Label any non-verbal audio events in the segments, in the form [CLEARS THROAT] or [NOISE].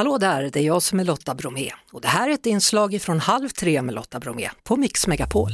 Hallå där, det är jag som är Lotta Bromé och det här är ett inslag från Halv tre med Lotta Bromé på Mix Megapol.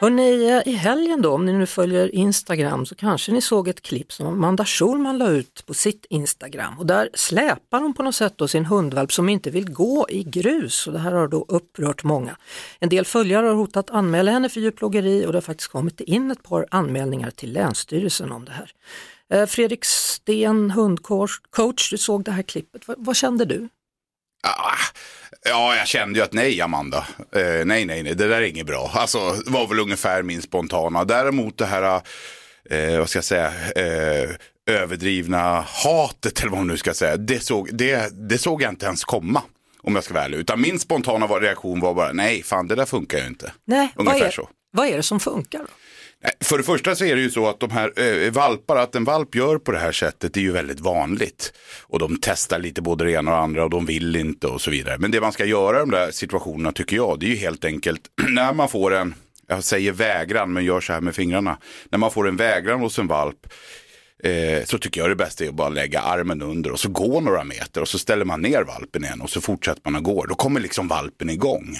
Hörrni, i helgen då, om ni nu följer Instagram så kanske ni såg ett klipp som Amanda Schulman la ut på sitt Instagram och där släpar hon på något sätt då sin hundvalp som inte vill gå i grus och det här har då upprört många. En del följare har hotat anmäla henne för djurplågeri och det har faktiskt kommit in ett par anmälningar till Länsstyrelsen om det här. Eh, Fredrik Sten, hundcoach, du såg det här klippet, vad, vad kände du? Ah, ja, jag kände ju att nej, Amanda. Eh, nej, nej, nej, det där är inget bra. Alltså, var väl ungefär min spontana. Däremot det här, eh, vad ska jag säga, eh, överdrivna hatet eller vad man nu ska säga, det såg, det, det såg jag inte ens komma. Om jag ska vara ärlig. Utan min spontana reaktion var bara, nej, fan det där funkar ju inte. Nej, Ungefär vad är, så. vad är det som funkar? Då? För det första så är det ju så att de här äh, valpar, att en valp gör på det här sättet är ju väldigt vanligt. Och de testar lite både det ena och det andra och de vill inte och så vidare. Men det man ska göra i de där situationerna tycker jag, det är ju helt enkelt [CLEARS THROAT] när man får en, jag säger vägran men gör så här med fingrarna. När man får en vägran hos en valp eh, så tycker jag det bästa är att bara lägga armen under och så gå några meter och så ställer man ner valpen igen och så fortsätter man att gå. Då kommer liksom valpen igång.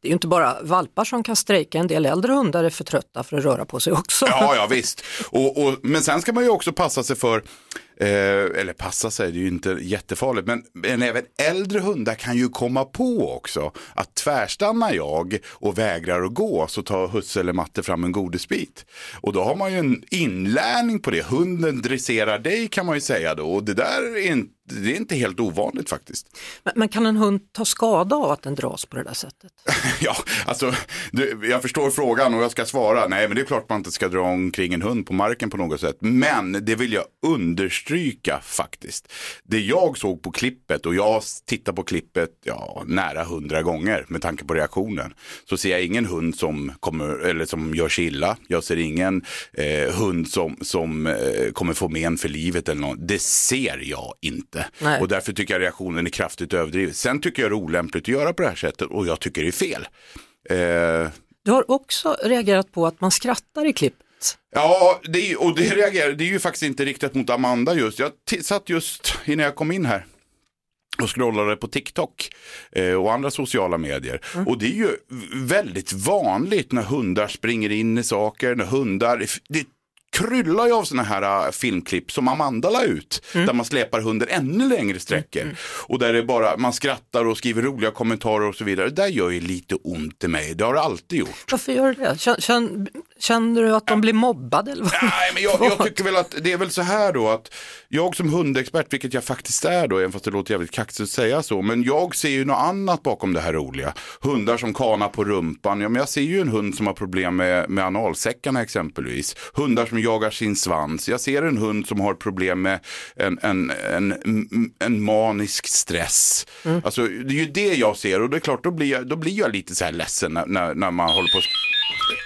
Det är ju inte bara valpar som kan strejka, en del äldre hundar är för trötta för att röra på sig också. Ja, ja visst. Och, och, men sen ska man ju också passa sig för, eh, eller passa sig, det är ju inte jättefarligt, men, men även äldre hundar kan ju komma på också att tvärstannar jag och vägrar att gå så tar husse eller matte fram en godisbit. Och då har man ju en inlärning på det. Hunden dresserar dig kan man ju säga då och det där är inte det är inte helt ovanligt faktiskt. Men, men, kan en hund ta skada av att den dras på det där sättet? [LAUGHS] ja, alltså du, jag förstår frågan och jag ska svara. Nej, men det är klart man inte ska dra omkring en hund på marken på något sätt. Men det vill jag understryka faktiskt. Det jag såg på klippet och jag tittar på klippet ja, nära hundra gånger med tanke på reaktionen. Så ser jag ingen hund som, kommer, eller som gör sig illa. Jag ser ingen eh, hund som, som eh, kommer få men för livet eller något. Det ser jag inte. Nej. Och därför tycker jag reaktionen är kraftigt överdriven. Sen tycker jag det är olämpligt att göra på det här sättet och jag tycker det är fel. Eh... Du har också reagerat på att man skrattar i klipp Ja, det är, och det reagerar, det är ju faktiskt inte riktat mot Amanda just. Jag satt just innan jag kom in här och scrollade på TikTok eh, och andra sociala medier. Mm. Och det är ju väldigt vanligt när hundar springer in i saker, när hundar, det kryllar ju av sådana här uh, filmklipp som Amanda la ut. Mm. Där man släpar hunden ännu längre sträckor. Mm. Och där det bara, man skrattar och skriver roliga kommentarer och så vidare. Det där gör ju lite ont i mig. Det har det alltid gjort. Varför gör det det? Känner, känner du att de blir mobbade? Eller Nej, men jag, jag, tycker väl att det är väl så här då att jag som hundexpert, vilket jag faktiskt är då, även fast det låter jävligt kaxigt att säga så, men jag ser ju något annat bakom det här roliga. Hundar som kanar på rumpan, ja men jag ser ju en hund som har problem med, med analsäckarna exempelvis. Hundar som jagar sin svans. Jag ser en hund som har problem med en, en, en, en manisk stress. Mm. Alltså, det är ju det jag ser och det är klart, då blir jag, då blir jag lite så här ledsen när, när, när man håller på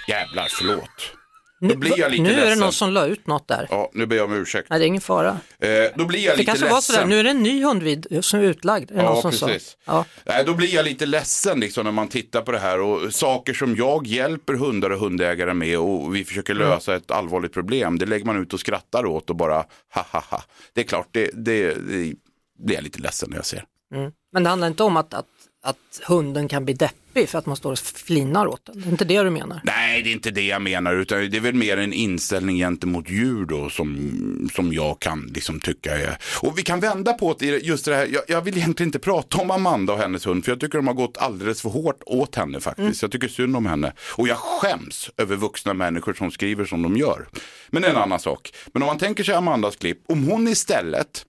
Jävlar, förlåt. Då blir jag lite nu ledsen. är det någon som la ut något där. Ja, nu ber jag om ursäkt. Nej, det är ingen fara. Eh, då blir jag det lite kanske ledsen. var sådär, nu är det en ny hundvid som är utlagd. Är ja, precis. Ja. Nej, då blir jag lite ledsen liksom, när man tittar på det här och saker som jag hjälper hundar och hundägare med och vi försöker mm. lösa mm. ett allvarligt problem. Det lägger man ut och skrattar åt och bara ha ha ha. Det är klart, det, det, det blir jag lite ledsen när jag ser. Mm. Men det handlar inte om att, att att hunden kan bli deppig för att man står och flinar åt den. Det är inte det du menar? Nej, det är inte det jag menar, utan det är väl mer en inställning gentemot djur då som, som jag kan liksom tycka är... Och vi kan vända på det, just det här, jag, jag vill egentligen inte prata om Amanda och hennes hund, för jag tycker de har gått alldeles för hårt åt henne faktiskt. Mm. Jag tycker synd om henne. Och jag skäms över vuxna människor som skriver som de gör. Men det är en annan sak. Men om man tänker sig Amandas klipp, om hon istället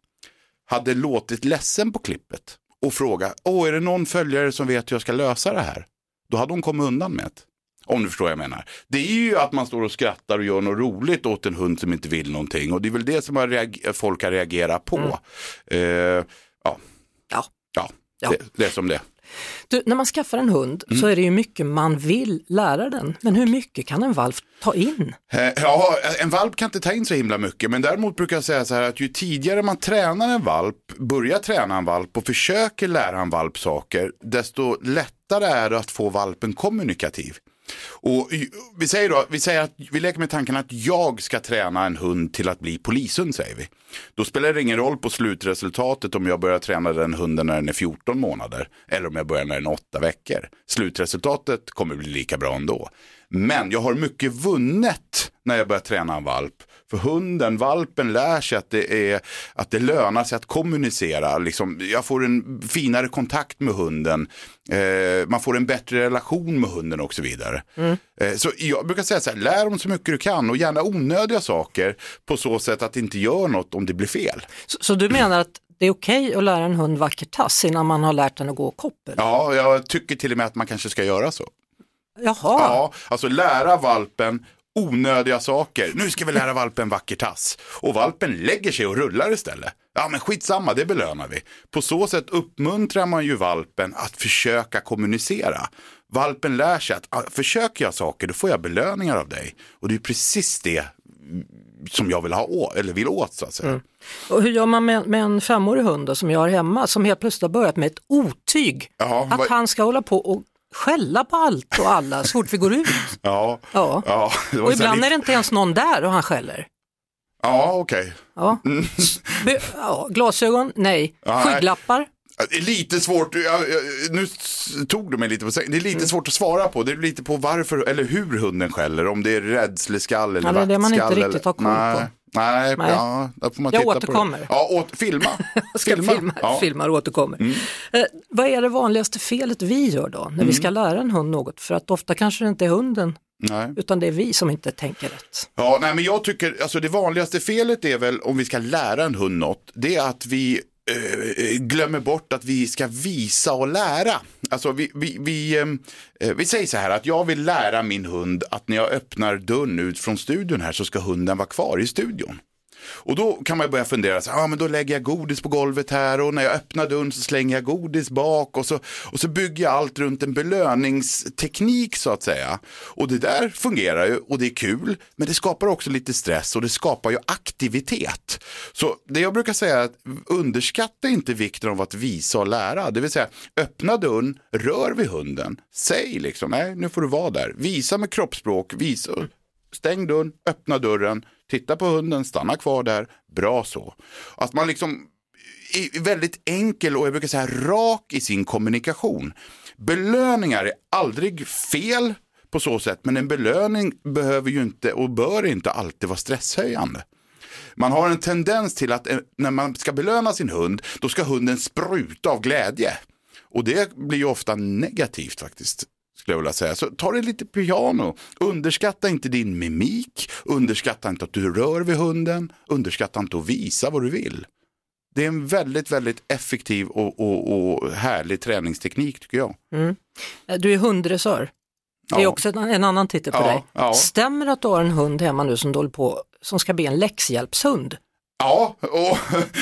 hade låtit ledsen på klippet och fråga, åh är det någon följare som vet hur jag ska lösa det här? Då hade hon kommit undan med det. Om du förstår vad jag menar. Det är ju att man står och skrattar och gör något roligt åt en hund som inte vill någonting. Och det är väl det som har folk har reagerat på. Mm. Uh, ja. Ja. ja. Det, det är som det du, när man skaffar en hund mm. så är det ju mycket man vill lära den. Men hur mycket kan en valp ta in? Eh, ja, en valp kan inte ta in så himla mycket. Men däremot brukar jag säga så här att ju tidigare man tränar en valp, börjar träna en valp och försöker lära en valp saker, desto lättare är det att få valpen kommunikativ. Och vi säger då, vi säger att vi leker med tanken att jag ska träna en hund till att bli polishund säger vi. Då spelar det ingen roll på slutresultatet om jag börjar träna den hunden när den är 14 månader eller om jag börjar när den är 8 veckor. Slutresultatet kommer bli lika bra ändå. Men jag har mycket vunnet när jag börjar träna en valp. För hunden, valpen lär sig att det, är, att det lönar sig att kommunicera. Liksom, jag får en finare kontakt med hunden. Eh, man får en bättre relation med hunden och så vidare. Mm. Eh, så jag brukar säga så här, lär dem så mycket du kan och gärna onödiga saker på så sätt att det inte gör något om det blir fel. Så, så du menar att det är okej okay att lära en hund vacker tass innan man har lärt den att gå koppel? Ja, jag tycker till och med att man kanske ska göra så. Jaha. Ja, alltså lära valpen onödiga saker. Nu ska vi lära valpen vacker tass. Och valpen lägger sig och rullar istället. Ja men skitsamma, det belönar vi. På så sätt uppmuntrar man ju valpen att försöka kommunicera. Valpen lär sig att ah, försöker jag saker då får jag belöningar av dig. Och det är precis det som jag vill ha eller vill åt så att säga. Mm. Och hur gör man med, med en femårig hund då, som jag har hemma som helt plötsligt har börjat med ett otyg? Jaha, att vad... han ska hålla på och skälla på allt och alla så fort vi går ut. [LAUGHS] Ja. ja. ja och ibland lite... är det inte ens någon där och han skäller. Ja, okej. Okay. Ja. [LAUGHS] Mm. ja. Glasögon? Nej. Ja, Skygglappar? Lite svårt, jag, jag, nu tog du mig lite på Det är lite mm. svårt att svara på. Det är lite på varför eller hur hunden skäller. Om det är rädsleskall eller ja, Det är det man inte riktigt har koll på. Nej, Nej. Ja, då får man jag titta återkommer. På det. Ja, åt, filma. [LAUGHS] ska filma, filma, ja. filmar och återkommer. Mm. Eh, vad är det vanligaste felet vi gör då när mm. vi ska lära en hund något? För att ofta kanske det inte är hunden Nej. Utan det är vi som inte tänker rätt. Ja, nej, men jag tycker, alltså det vanligaste felet är väl om vi ska lära en hund något, det är att vi eh, glömmer bort att vi ska visa och lära. Alltså vi, vi, vi, eh, vi säger så här att jag vill lära min hund att när jag öppnar dörren ut från studion här så ska hunden vara kvar i studion. Och då kan man börja fundera, så, ah, men då lägger jag godis på golvet här och när jag öppnar dörren så slänger jag godis bak och så, och så bygger jag allt runt en belöningsteknik så att säga. Och det där fungerar ju och det är kul, men det skapar också lite stress och det skapar ju aktivitet. Så det jag brukar säga är att underskatta inte vikten av att visa och lära, det vill säga öppna dörren, rör vid hunden, säg liksom, nej nu får du vara där, visa med kroppsspråk, visa, stäng dörren, öppna dörren, titta på hunden, stanna kvar där, bra så. Att man liksom är väldigt enkel och jag brukar säga rak i sin kommunikation. Belöningar är aldrig fel på så sätt, men en belöning behöver ju inte och bör inte alltid vara stresshöjande. Man har en tendens till att eh, när man ska belöna sin hund, då ska hunden spruta av glädje. Och det blir ju ofta negativt faktiskt skulle jag vilja säga. Så ta det lite piano. Underskatta inte din mimik, underskatta inte att du rör vid hunden, underskatta inte att visa vad du vill. Det är en väldigt, väldigt effektiv och, och, och härlig träningsteknik tycker jag. Mm. Du är hunddressör. Det är ja. också en, en, annan titel på ja, dig. Ja. Stämmer det att du har en hund hemma nu som, på, som ska bli en läxhjälpshund? Ja. Och,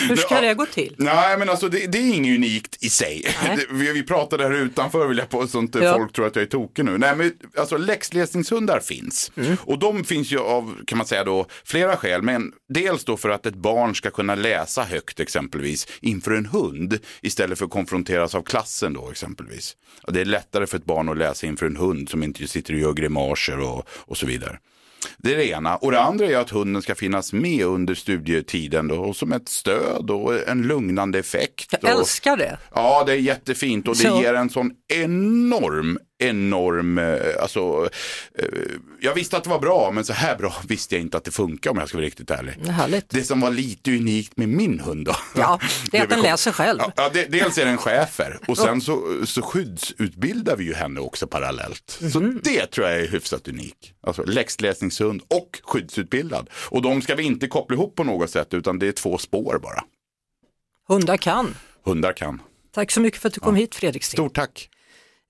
Hur ska det gå till? Nej, men alltså det, det är inget unikt i sig. Det, [LAUGHS] vi, vi pratade här utanför vill jag på så inte ja. folk tror att jag är tokig nu. Nej, men alltså läxläsningshundar finns. Mm. Och de finns ju av, kan man säga då, flera skäl. Men dels då för att ett barn ska kunna läsa högt exempelvis inför en hund istället för att konfronteras av klassen då exempelvis. Det är lättare för ett barn att läsa inför en hund som inte sitter och gör grimaser och, och så vidare. Det är det ena. Och det andra är att hunden ska finnas med under studietiden då, och som ett stöd och en lugnande effekt. Jag älskar det. Ja, det är jättefint och det Så. ger en sån enorm enorm, eh, alltså, eh, jag visste att det var bra, men så här bra [LAUGHS] visste jag inte att det funkar om jag ska vara riktigt ärlig. Härligt. Det som var lite unikt med min hund då. Ja, det är att [LAUGHS] den läser själv. Ja, det, dels är den chefer och sen så, så skyddsutbildar vi ju henne också parallellt. Mm. Så mhm. det tror jag är hyfsat unik. Alltså läxläsningshund och skyddsutbildad. Och de ska vi inte koppla ihop på något sätt utan det är två spår bara. Hundar kan. Hundar kan. Tack så mycket för att du kom ja. hit Fredrik Sting. Stort tack.